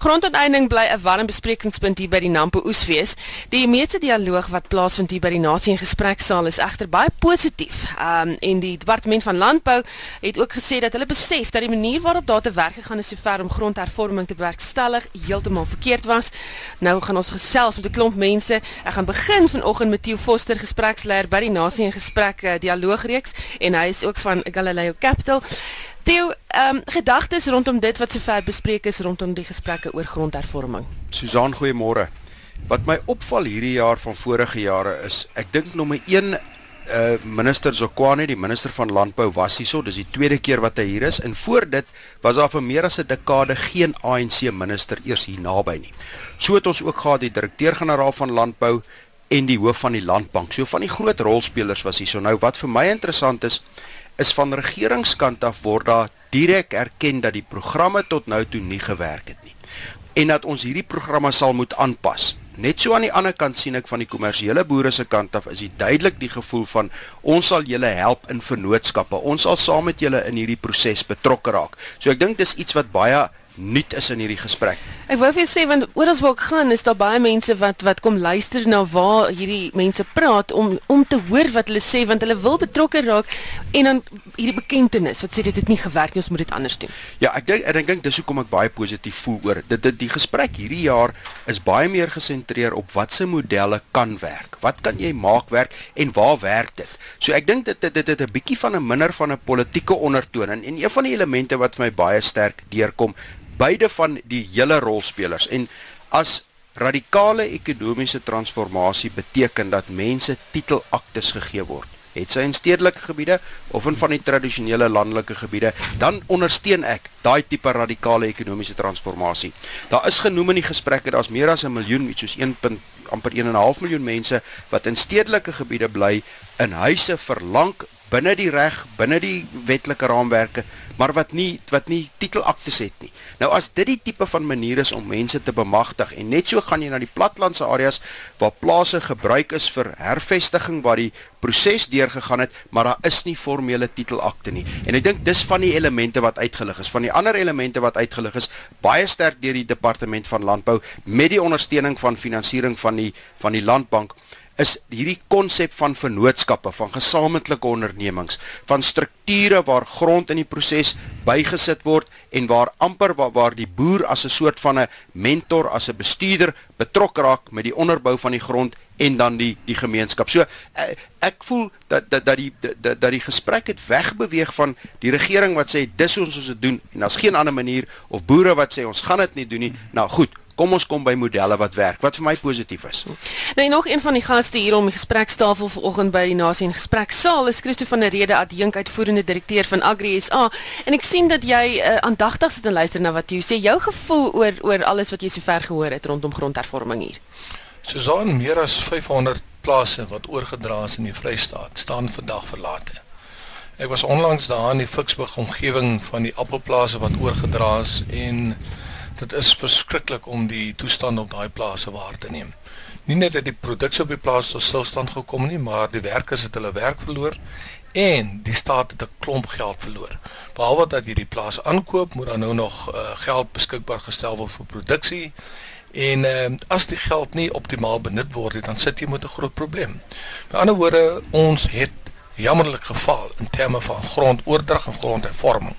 Grondonteeneming bly 'n warm besprekingspunt hier by die Nampo Oesfees. Die meeste dialoog wat plaasvind hier by die Nasie en Gespreksaal is egter baie positief. Um en die Departement van Landbou het ook gesê dat hulle besef dat die manier waarop daar te werk gegaan is sover om grondhervorming te bewerkstellig heeltemal verkeerd was. Nou gaan ons gesels met 'n klomp mense. Ek gaan begin vanoggend met Theo Foster, gespreksleier by die Nasie en Gesprek uh, dialoogreeks en hy is ook van Galileo Capital. Theo, ehm um, gedagtes rondom dit wat sover bespreek is rondom die gesprekke oor grondhervorming. Susan, goeiemôre. Wat my opval hierdie jaar van vorige jare is, ek dink nommer 1 uh eh, minister Zokwane, die minister van landbou was hierso, dis die tweede keer wat hy hier is en voor dit was daar vir meer as 'n dekade geen ANC minister eers hier naby nie. So het ons ook gehad die direkteur-generaal van landbou en die hoof van die landbank. So van die groot rolspelers was hierso. Nou wat vir my interessant is, is van regeringskant af word daar direk erken dat die programme tot nou toe nie gewerk het nie en dat ons hierdie programme sal moet aanpas. Net so aan die ander kant sien ek van die kommersiële boere se kant af is dit duidelik die gevoel van ons sal julle help in vennootskappe. Ons sal saam met julle in hierdie proses betrokke raak. So ek dink dis iets wat baie nuut is in hierdie gesprek. Ek wou vir sê want oral waar ek gaan is daar baie mense wat wat kom luister na waar hierdie mense praat om om te hoor wat hulle sê want hulle wil betrokke raak en dan hierdie bekentenis wat sê dit het nie gewerk nie ons moet dit anders doen. Ja, ek dink ek dink dis hoekom ek baie positief voel oor dit dit die gesprek hierdie jaar is baie meer gesentreer op watse modelle kan werk. Wat kan jy maak werk en waar werk dit? So ek dink dit dit dit 'n bietjie van 'n minder van 'n politieke ondertoon en, en een van die elemente wat vir my baie sterk deurkom beide van die hele rolspelers en as radikale ekonomiese transformasie beteken dat mense titelaktes gegee word het sy in stedelike gebiede of in van die tradisionele landelike gebiede dan ondersteun ek daai tipe radikale ekonomiese transformasie. Daar is genoem in die gesprekke daar's meer as 'n miljoen, iets soos 1. amper 1.5 miljoen mense wat in stedelike gebiede bly in huise verlang binne die reg, binne die wetlike raamwerke, maar wat nie wat nie titelaktes het nie. Nou as dit die tipe van manier is om mense te bemagtig en net so gaan jy na die platlandse areas waar plase gebruik is vir hervestiging waar die proses deurgegaan het, maar daar is nie formele titelakte nie. En ek dink dis van die elemente wat uitgelig is. Van die ander elemente wat uitgelig is, baie sterk deur die departement van landbou met die ondersteuning van finansiering van die van die landbank is hierdie konsep van vennootskappe, van gesamentlike ondernemings, van strukture waar grond in die proses bygesit word en waar amper waar, waar die boer as 'n soort van 'n mentor, as 'n bestuurder betrokke raak met die onderbou van die grond en dan die die gemeenskap. So ek, ek voel dat dat dat die dat, dat die gesprek het wegbeweeg van die regering wat sê dis ons ons dit doen en daar's geen ander manier of boere wat sê ons gaan dit nie doen nie. Nou goed, kom ons kom by modelle wat werk wat vir my positief is. Nou nog een van die gaste hier om die gesprekstafel vanoggend by die Nasie en Gespreksaal is Christo van der Rede adjunk uitvoerende direkteur van Agri SA en ek sien dat jy uh, aandagtig sit en luister na wat jy sê jou gevoel oor oor alles wat jy sover gehoor het rondom grondhervorming hier. Susan meer as 500 plase wat oorgedra is in die Vrystaat staan vandag verlate. Ek was onlangs daar in die Ficksburg omgewing van die appelplase wat oorgedra is en dit is verskriklik om die toestand op daai plase waar te neem. Nie net dat die produksie op die plaas tot stilstand gekom nie, maar die werkers het hulle werk verloor en die staat het 'n klomp geld verloor. Behalwe dat jy die plaas aankoop, moet dan nou nog uh, geld beskikbaar gestel word vir produksie. En uh, as die geld nie optimaal benut word nie, dan sit jy met 'n groot probleem. Met ander woorde, ons het jammerlik geval in terme van grondoordrag en grondhervorming.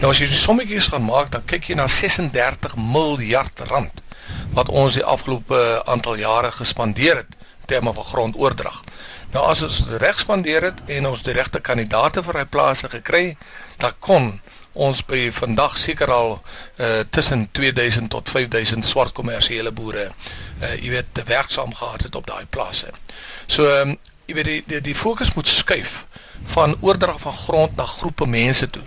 Nou as jy die sommetjies gaan maak, dan kyk jy na 36 miljard rand wat ons die afgelope aantal jare gespandeer het in terme van grondoordrag. Nou as ons reg spandeer het en ons die regte kandidaate vir hy plase gekry, dan kon ons by vandag seker al uh, tussen 2000 tot 5000 swart kommersiële boere uh, jy weet werksaam gehad het op daai plase. So um, jy weet die die, die fokus moet skuif van oordrag van grond na groepe mense toe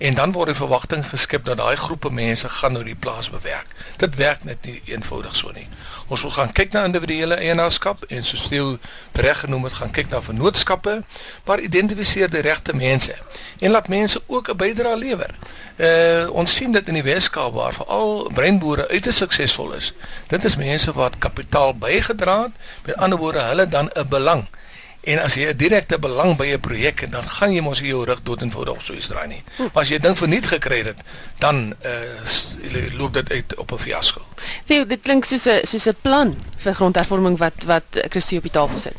en dan word die verwagting geskep dat daai groepe mense gaan nou die plaas bewerk. Dit werk net nie eenvoudig so nie. Ons wil gaan kyk na individuele eienaarskap en soos jy reg genoem het, gaan kyk na vennootskappe waar identifiseer die regte mense en laat mense ook 'n bydrae lewer. Uh ons sien dit in die Weskaap waar veral breinboere uiters suksesvol is. Dit is mense wat kapitaal bygedra het, met ander woorde hulle dan 'n belang En as jy 'n direkte belang by 'n projek het, dan gaan jy mos jou rug dood en voet op so iets draai nie. Hm. Maar as jy dink verniet gekry het, dan uh, loop dit uit op 'n fiasco. Theo, dit klink soos 'n soos 'n plan vir grondhervorming wat wat Christie op die tafel sit.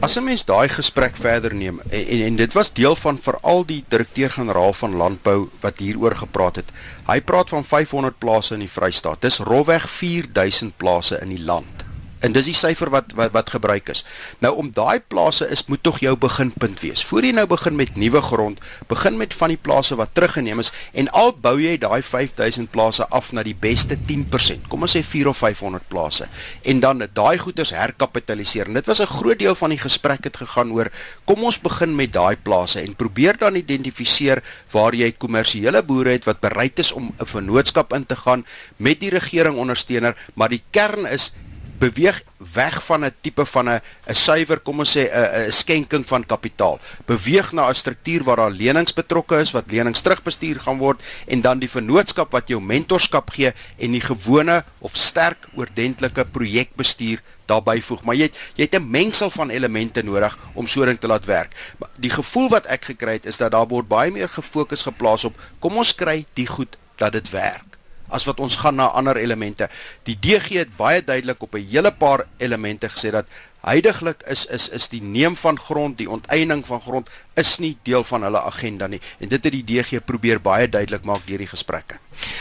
As 'n mens daai gesprek verder neem en, en en dit was deel van veral die direkteur-generaal van landbou wat hieroor gepraat het. Hy praat van 500 plase in die Vrystaat. Dis rofweg 4000 plase in die land. En dis die syfer wat wat wat gebruik is. Nou om daai plase is moet tog jou beginpunt wees. Voordat jy nou begin met nuwe grond, begin met van die plase wat teruggeneem is en al bou jy daai 5000 plase af na die beste 10%. Kom ons sê 4 of 500 plase. En dan daai goederes herkapitaliseer. En dit was 'n groot deel van die gesprek het gegaan oor kom ons begin met daai plase en probeer dan identifiseer waar jy kommersiële boere het wat bereid is om 'n vennootskap in te gaan met die regering ondersteuner, maar die kern is beweeg weg van 'n tipe van 'n 'n suiwer, kom ons sê 'n 'n skenking van kapitaal. Beweeg na 'n struktuur waar daar lenings betrokke is, wat lenings terugbestuur gaan word en dan die vennootskap wat jou mentorskap gee en die gewone of sterk oordentlike projekbestuur daarbey voeg. Maar jy het, jy het 'n mengsel van elemente nodig om so ding te laat werk. Maar die gevoel wat ek gekry het is dat daar word baie meer gefokus geplaas op kom ons kry die goed dat dit werk as wat ons gaan na ander elemente. Die DG het baie duidelik op 'n hele paar elemente gesê dat heidaglik is is is die neem van grond, die onteiening van grond is nie deel van hulle agenda nie. En dit het die DG probeer baie duidelik maak deur die gesprekke.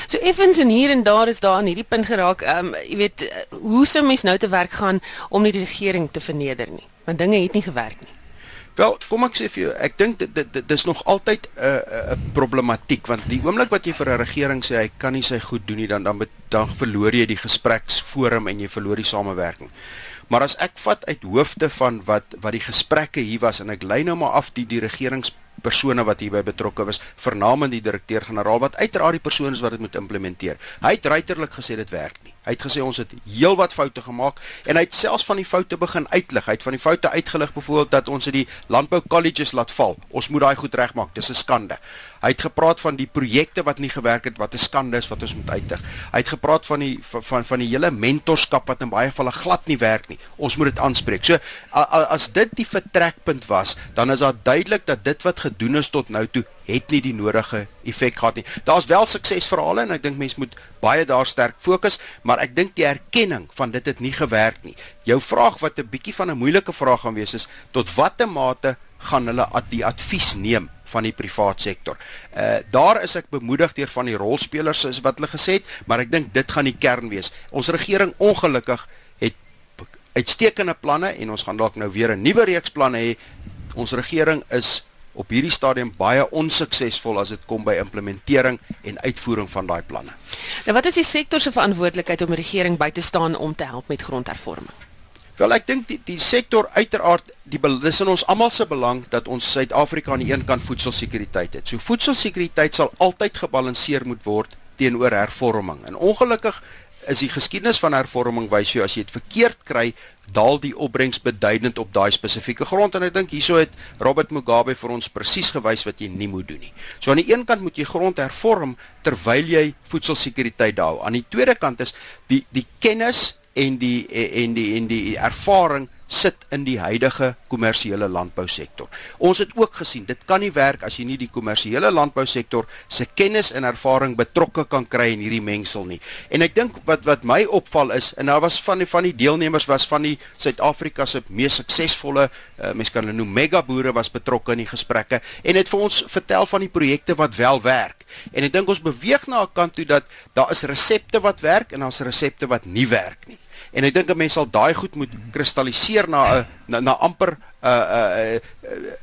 So effens en hier en daar is daar aan hierdie punt geraak. Ehm um, jy weet hoe sou mens nou te werk gaan om die regering te verneder nie? Want dinge het nie gewerk nie. Wel, kom ek sê vir jou, ek dink dit dit dis nog altyd 'n uh, 'n uh, problematiek want die oomblik wat jy vir 'n regering sê hy kan nie sy goed doen nie, dan dan dan verloor jy die gespreksforum en jy verloor die samewerking. Maar as ek vat uit hoofde van wat wat die gesprekke hier was en ek lei nou maar af die die regeringspersone wat hierby betrokke was, vernaamend die direkteur-generaal wat uiteraard die persoon is wat dit moet implementeer. Hy het ruiterlik gesê dit werk nie. Hy het gesê ons het heelwat foute gemaak en hy het selfs van die foute begin uitlig. Hy het van die foute uitgelig byvoorbeeld dat ons het die landbou colleges laat val. Ons moet daai goed regmaak. Dis 'n skande. Hy het gepraat van die projekte wat nie gewerk het wat 'n skande is wat ons moet uitdig. Hy het gepraat van die van van, die hele mentorskap wat in baie gevalle glad nie werk nie. Ons moet dit aanspreek. So as dit die vertrekpunt was, dan is daar duidelik dat dit wat gedoen is tot nou toe het nie die nodige effek gehad nie. Daar's wel suksesverhale en ek dink mense moet baie daar sterk fokus, maar ek dink die erkenning van dit het nie gewerk nie. Jou vraag wat 'n bietjie van 'n moeilike vraag gaan wees is tot watter mate gaan hulle die advies neem van die privaat sektor. Uh daar is ek bemoedig deur van die rolspelers is wat hulle gesê het, maar ek dink dit gaan die kern wees. Ons regering ongelukkig het uitstekende planne en ons gaan dalk nou weer 'n nuwe reeks planne hê. Ons regering is op hierdie stadium baie onsuksesvol as dit kom by implementering en uitvoering van daai planne. Nou wat is die sektor se verantwoordelikheid om die regering by te staan om te help met grondhervorming? Wel ek dink die die sektor uiteraard die dis in ons almal se belang dat ons Suid-Afrika aan die een kant voedselsekuriteit het. So voedselsekuriteit sal altyd gebalanseer moet word teenoor hervorming. En ongelukkig is die geskiedenis van hervorming wys jy as jy dit verkeerd kry, daal die opbrengs beduidend op daai spesifieke grond en ek dink hieso het Robert Mugabe vir ons presies gewys wat jy nie moet doen nie. So aan die een kant moet jy grond hervorm terwyl jy voedselsekuriteit hou. Aan die tweede kant is die die kennis en die en die en die ervaring sit in die huidige kommersiële landbousektor. Ons het ook gesien, dit kan nie werk as jy nie die kommersiële landbousektor se kennis en ervaring betrokke kan kry in hierdie mengsel nie. En ek dink wat wat my opval is en daar was van die van die deelnemers was van die Suid-Afrika se mees suksesvolle uh, mense kan hulle noem mega boere was betrokke in die gesprekke en het vir ons vertel van die projekte wat wel werk. En ek dink ons beweeg na 'n kant toe dat daar is resepte wat werk en daar's resepte wat nie werk nie. En ek dink 'n mens sal daai goed moet kristalliseer na 'n na, na amper 'n 'n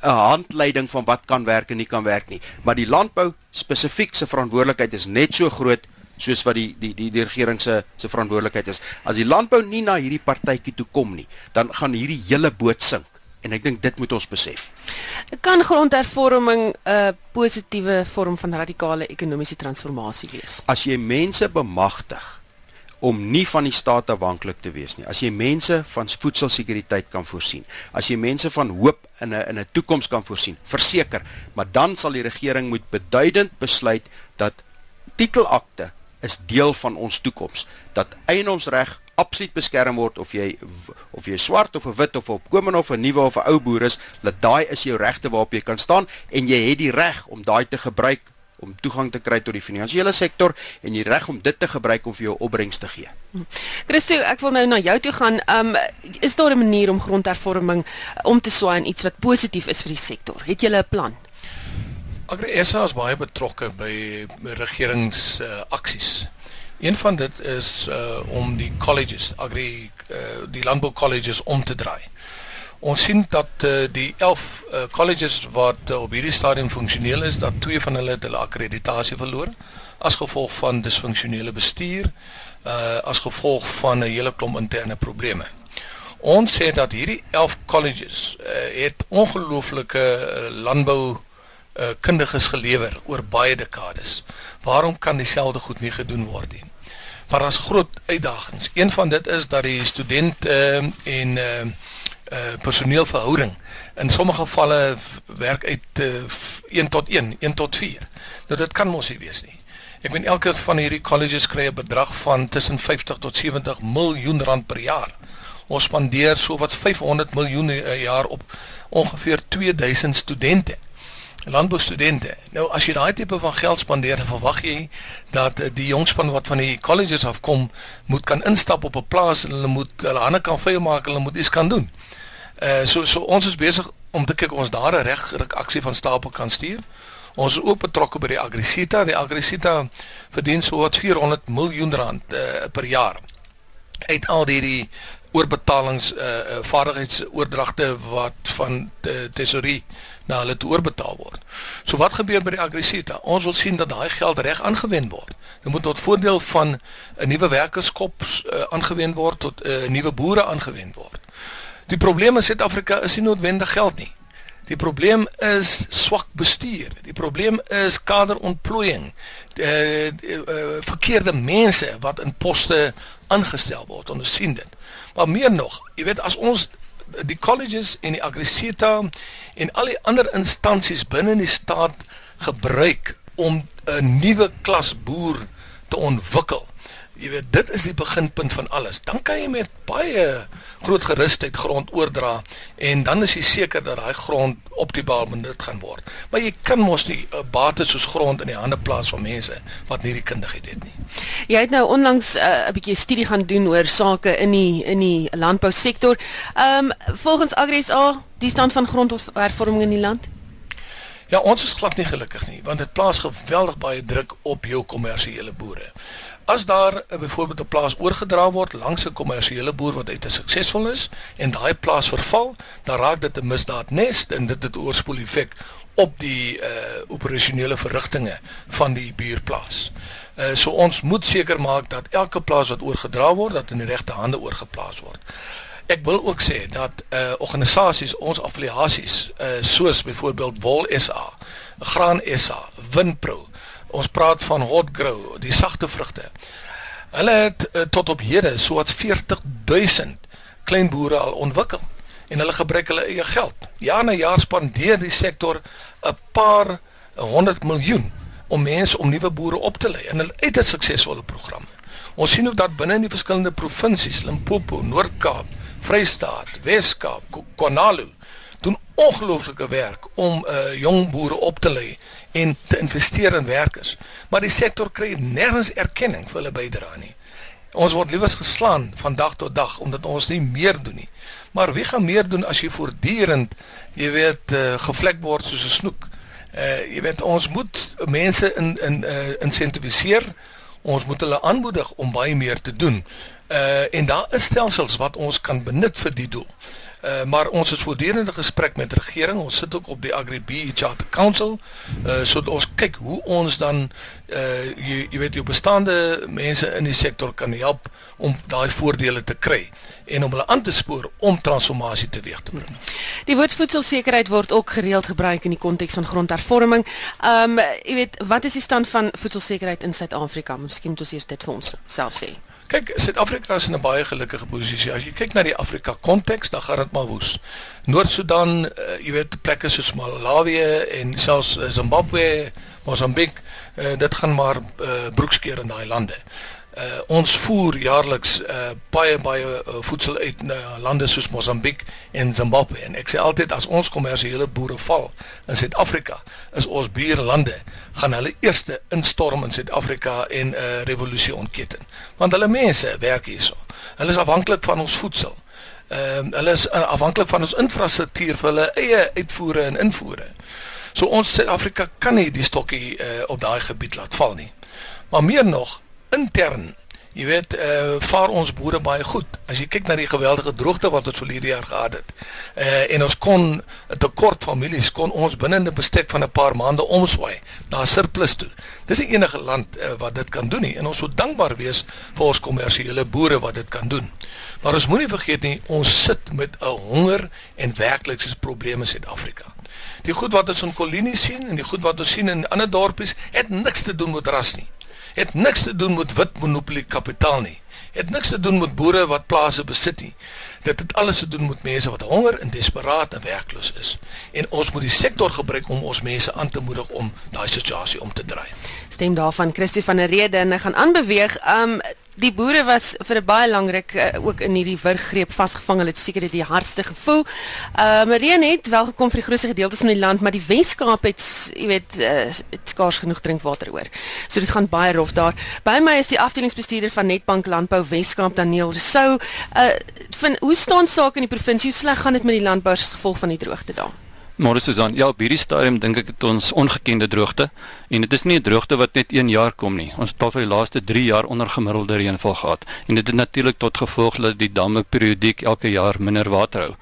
'n handleiding van wat kan werk en nie kan werk nie. Maar die landbou spesifiek se verantwoordelikheid is net so groot soos wat die die die, die regering se se verantwoordelikheid is. As die landbou nie na hierdie partytjie toe kom nie, dan gaan hierdie hele boot sink. En ek dink dit moet ons besef. Kan grondhervorming 'n positiewe vorm van radikale ekonomiese transformasie wees? As jy mense bemagtig om nie van die staat afhanklik te wees nie. As jy mense van voedselsekuriteit kan voorsien, as jy mense van hoop in 'n in 'n toekoms kan voorsien, verseker, maar dan sal die regering moet beduidend besluit dat titelakte is deel van ons toekoms. Dat eienoomsreg absoluut beskerm word of jy of jy swart of 'n wit of 'n opkomende of 'n nuwe of 'n ou boer is, dat daai is jou regte waarop jy kan staan en jy het die reg om daai te gebruik om toegang te kry tot die finansiële sektor en die reg om dit te gebruik om vir jou opbrengs te gee. Christo, ek wil nou na jou toe gaan. Um is daar 'n manier om grondhervorming om te swaai in iets wat positief is vir die sektor? Het jy 'n plan? Agri SA is baie betrokke by regerings uh, aksies. Een van dit is uh om die colleges, agri uh, die landbou colleges om te draai. Ons sien dat uh, die 11 uh, colleges wat uh, op hierdie stadium funksioneel is, dat twee van hulle hulle akkreditasie verloor as gevolg van disfunksionele bestuur, uh as gevolg van 'n hele klomp interne probleme. Ons sê dat hierdie 11 colleges uh, het ongelooflike landbou uh, kundiges gelewer oor baie dekades. Waarom kan dieselfde goed nie gedoen word nie? Maar daar's groot uitdagings. Een van dit is dat die student uh, en uh, uh, personeelverhouding in sommige gevalle werk uit uh, 1 tot 1, 1 tot 4. Nou dit kan mos nie wees nie. Ek meen elke van hierdie colleges kry 'n bedrag van tussen 50 tot 70 miljoen rand per jaar. Ons spandeer so wat 500 miljoen per jaar op ongeveer 2000 studente landboustudente. Nou as jy daai tipe van geld spandeer, verwag jy dat uh, die jongspan wat van die colleges afkom, moet kan instap op 'n plaas en hulle moet hulle hande kan vuil maak, hulle moet iets kan doen. Uh so so ons is besig om te kyk ons daar 'n regryk aksie van stapel kan stuur. Ons is ook betrokke by die Agrisita. Die Agrisita verdien so wat 400 miljoen rand uh, per jaar uit al hierdie oorbetalings uh, vaardigheidsoordragte wat van tesorie na hulle toe oorbetaal word. So wat gebeur by die Agrisita? Ons wil sien dat daai geld reg aangewend word. Dit moet tot voordeel van 'n nuwe werkerskop uh, aangewend word tot 'n uh, nuwe boere aangewend word. Die probleem in Suid-Afrika is nie noodwendig geld nie. Die probleem is swak bestuur. Die probleem is kaderontplooiing. Die, die uh, verkeerde mense wat in poste aangestel word. Ons sien dit. Maar meer nog, jy weet as ons die colleges en die Agrisita en al die ander instansies binne die staat gebruik om 'n nuwe klas boer te ontwikkel. Jy weet, dit is die beginpunt van alles. Dan kan jy met baie groot gerusheid grond oordra en dan is jy seker dat daai grond optimaal benut gaan word. Maar jy kan mos nie 'n bates soos grond in die hande plaas van mense wat nie die kundigheid het nie. Jy het nou onlangs 'n uh, bietjie studie gaan doen oor sake in die in die landbousektor. Ehm um, volgens AgriSA, die stand van grondhervorming in die land? Ja, ons is glad nie gelukkig nie, want dit plaas geweldig baie druk op jou kommersiële boere. As daar uh, byvoorbeeld 'n plaas oorgedra word langs 'n kommersiële boer wat uit 'n suksesvol is en daai plaas verval, dan raak dit 'n misdaadnes en dit het oorspoel effek op die uh operasionele verrigtinge van die buurplaas. Uh so ons moet seker maak dat elke plaas wat oorgedra word, dat in die regte hande oorgeplaas word. Ek wil ook sê dat uh organisasies, ons affiliasies, uh soos byvoorbeeld Wol SA, Graan SA, Winpro, ons praat van hot grow, die sagte vrugte. Hulle het uh, tot op hede so wat 40000 klein boere al ontwikkel en hulle gebruik hulle eie geld. Jaar na jaar spandeer die sektor 'n paar 100 miljoen om mense om nuwe boere op te lei en hulle het 'n suksesvolle program. Ons sien ook dat binne in die verskillende provinsies, Limpopo, Noord-Kaap, Vrystaat, Wes-Kaap, KwaNalu, doen ongelooflike werk om uh, jong boere op te lei en te investeer in werkers. Maar die sektor kry nêrens erkenning vir hulle bydrae nie. Ons word liewers geslaan van dag tot dag omdat ons nie meer doen nie. Maar wie gaan meer doen as jy voortdurend, jy weet, uh, gevlek word soos 'n snoek? Uh jy weet ons moet mense in in uh insentiviseer. Ons moet hulle aanmoedig om baie meer te doen. Uh en daar is stelsels wat ons kan benut vir die doel. Uh, maar ons is voortdurend in gesprek met regering. Ons sit ook op die Agri Bee Charter Council. Uh sodat ons kyk hoe ons dan uh jy, jy weet jou bestaande mense in die sektor kan help om daai voordele te kry en om hulle aan te spoor om transformasie teweeg te bring. Die woord voedselsekerheid word ook gereeld gebruik in die konteks van grondhervorming. Um jy weet, wat is die stand van voedselsekerheid in Suid-Afrika? Miskien moet ons eers dit vir ons self sê. Kyk, Suid-Afrika is in 'n baie gelukkige posisie. As jy kyk na die Afrika konteks, dan gaan dit maar woes. Noord-Sudan, uh, jy weet plekke soos Malawi en selfs uh, Zimbabwe, Mosambiek, uh, dit gaan maar uh, broekskeer in daai lande. Uh, ons voer jaarliks uh, baie baie uh, voedsel uit na lande soos Mosambiek en Zimbabwe. En ek sê altyd as ons kommersiële boere val in Suid-Afrika is ons buurlande gaan hulle eerste instorm in Suid-Afrika en 'n uh, revolusie ontketen. Want hulle mense werk hierso. Hulle is afhanklik van ons voedsel. Ehm uh, hulle is uh, afhanklik van ons infrastruktuur vir hulle eie uitvoere en invoere. So ons Suid-Afrika kan nie die stokkie uh, op daai gebied laat val nie. Maar meer nog intern. Jy weet uh vaar ons boere baie goed. As jy kyk na die geweldige droogte wat ons verlede jaar gehad het uh en ons kon 'n tekort families kon ons binne 'n bestek van 'n paar maande omswaai na 'n surplus toe. Dis nie enige land uh, wat dit kan doen nie en ons moet dankbaar wees vir ons kommersiële boere wat dit kan doen. Maar ons moenie vergeet nie ons sit met 'n honger en werklikse probleme in Suid-Afrika. Die goed wat ons in Kolinie sien en die goed wat ons sien in ander dorpies het niks te doen met ras nie het niks te doen met wit monopolie kapitaal nie. Het niks te doen met boere wat plase besit nie. Dit het alles te doen met mense wat honger en desperaat en werkloos is. En ons moet die sektor gebruik om ons mense aan te moedig om daai situasie om te draai. Stem daarvan Christie van der Rede en hy gaan aanbeweeg. Um die boere was vir 'n baie lang ruk uh, ook in hierdie wurggreep vasgevang. Hulle het seker die hardste gevoel. Uh Marien het wel gekom vir die grootste gedeeltes van die land, maar die Wes-Kaap het, jy weet, uh, skaars genoeg drinkwater oor. So dit gaan baie rof daar. By my is die afdelingsbestuurder van Netbank Landbou Wes-Kaap, Daniel Rousseau. Uh van hoe staan sake in die provinsie? Hoe sleg gaan dit met die landbouers as gevolg van die droogte daar? Maar Susan, ja, op hierdie stadium dink ek dit ons ongekende droogte en dit is nie 'n droogte wat net 1 jaar kom nie. Ons het al vir die laaste 3 jaar onder gemiddelde reënval gehad en dit het natuurlik tot gevolg dat die damme periodiek elke jaar minder water hou.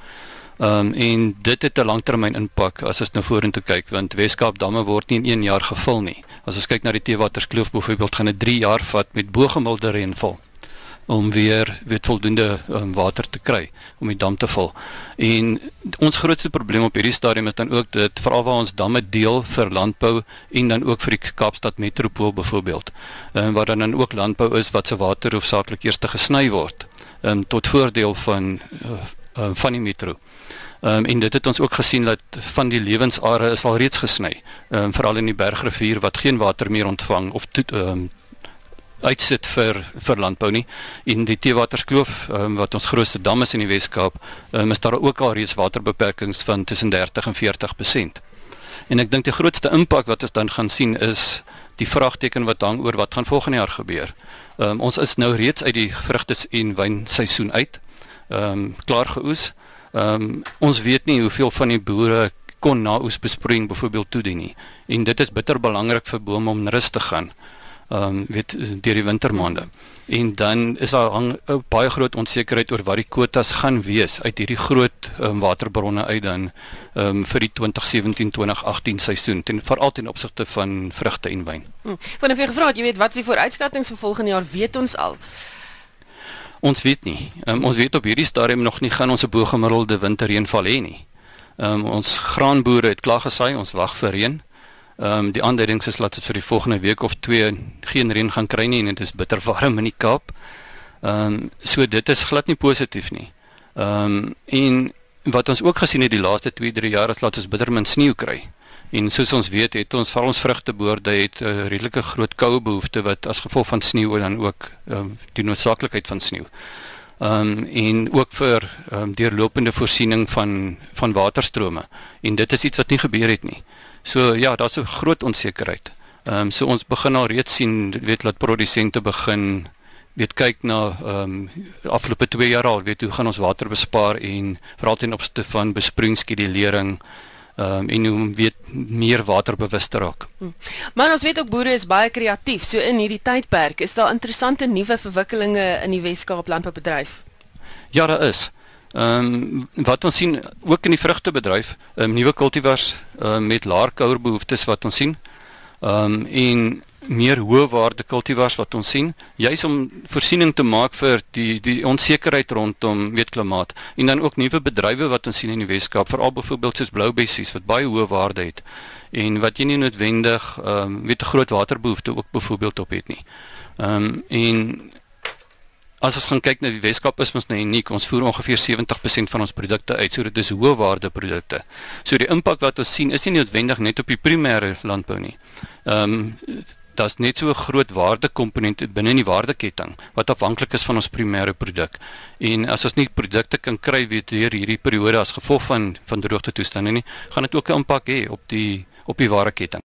Ehm um, en dit het 'n langtermyn impak as ons nou vorentoe kyk want Weskaap damme word nie in 1 jaar gevul nie. As ons kyk na die Teewaterskloof byvoorbeeld gaan dit 3 jaar vat met bo-gemiddelde reënval om weer weet voldoende um, water te kry om die dam te vul. En ons grootste probleem op hierdie stadium is dan ook dit veral waar ons damme deel vir landbou en dan ook vir die Kaapstad metropool byvoorbeeld. Ehm um, waar dan, dan ook landbou is wat se water hoofsaaklik eers te gesny word ehm um, tot voordeel van uh, uh, van die metro. Ehm um, en dit het ons ook gesien dat van die lewensare is al reeds gesny. Ehm um, veral in die Bergrivier wat geen water meer ontvang of ehm um, uitsit vir vir landbou nie. In die Teewaterskloof um, wat ons grootste dam is in die Wes-Kaap, um, is daar ook al reeds waterbeperkings van tussen 30 en 40%. En ek dink die grootste impak wat ons dan gaan sien is die vraagteken wat hang oor wat gaan volgende jaar gebeur. Um, ons is nou reeds uit die vrugtes en wynseisoen uit. Ehm um, klaar geoes. Ehm um, ons weet nie hoeveel van die boere kon na oesbesproeiing byvoorbeeld toedien nie. En dit is bitter belangrik vir bome om rus te gaan ehm um, weet deur die wintermaande. En dan is daar 'n baie groot onsekerheid oor wat die kwotas gaan wees uit hierdie groot um, waterbronne uit dan ehm um, vir die 2017-2018 seisoen ten veral ten opsigte van vrugte en wyn. Hm. Jy gevra het, jy weet wat is die vooruitskattinge vir volgende jaar, weet ons al. Ons weet nie. Um, ons weet op hierdie stadium nog nie gaan ons 'n bo-gemiddelde winterreënval hê nie. Ehm um, ons graanboere het klaar gesaai, ons wag vir reën. Ehm um, die aanduidings is dat dit vir die volgende week of twee geen reën gaan kry nie en dit is bitter warm in die Kaap. Ehm um, so dit is glad nie positief nie. Ehm um, en wat ons ook gesien het die laaste 2-3 jaar is dat ons bitter min sneeu kry. En soos ons weet het ons vir ons vrugteboorde het 'n uh, redelike groot koue behoefte wat as gevolg van sneeu dan ook ehm um, die noodsaaklikheid van sneeu. Ehm um, en ook vir ehm um, deurlopende voorsiening van van waterstrome. En dit is iets wat nie gebeur het nie. So ja, daar's 'n groot onsekerheid. Ehm um, so ons begin al reeds sien weet dat produsente begin weet kyk na ehm um, afgelope 2 jaar al weet hoe gaan ons water bespaar en veral ten opsigte van besproeiingskedulering ehm um, en hoe weet meer waterbewus te raak. Hm. Maar ons weet ook boere is baie kreatief. So in hierdie tydperk is daar interessante nuwe verwikkelinge in die Wes-Kaap landboubedryf. Ja, daar is. Ehm um, wat ons sien ook in die vrugtebedryf, ehm um, nuwe kultivars uh, met laer kouerbehoeftes wat ons sien. Ehm um, en meer hoë waarde kultivars wat ons sien, juis om voorsiening te maak vir die die onsekerheid rondom weet klimaat en dan ook nuwe bedrywe wat ons sien in die Weskaap, veral byvoorbeeld soos bloubessies wat baie hoë waarde het en wat jy nie noodwendig ehm um, weet 'n groot waterbehoefte ook byvoorbeeld op het nie. Ehm um, en As ons gaan kyk na die Weskaap is ons nou uniek. Ons voer ongeveer 70% van ons produkte uit, so dit is hoë waarde produkte. So die impak wat ons sien is nie noodwendig net op die primêre landbou nie. Ehm um, daar's net so 'n groot waardekomponent binne in die waardeketting wat afhanklik is van ons primêre produk. En as ons nie produkte kan kry weet deur hierdie periode as gevolg van van droogte toestande nie, gaan dit ook 'n impak hê op die op die waardeketting.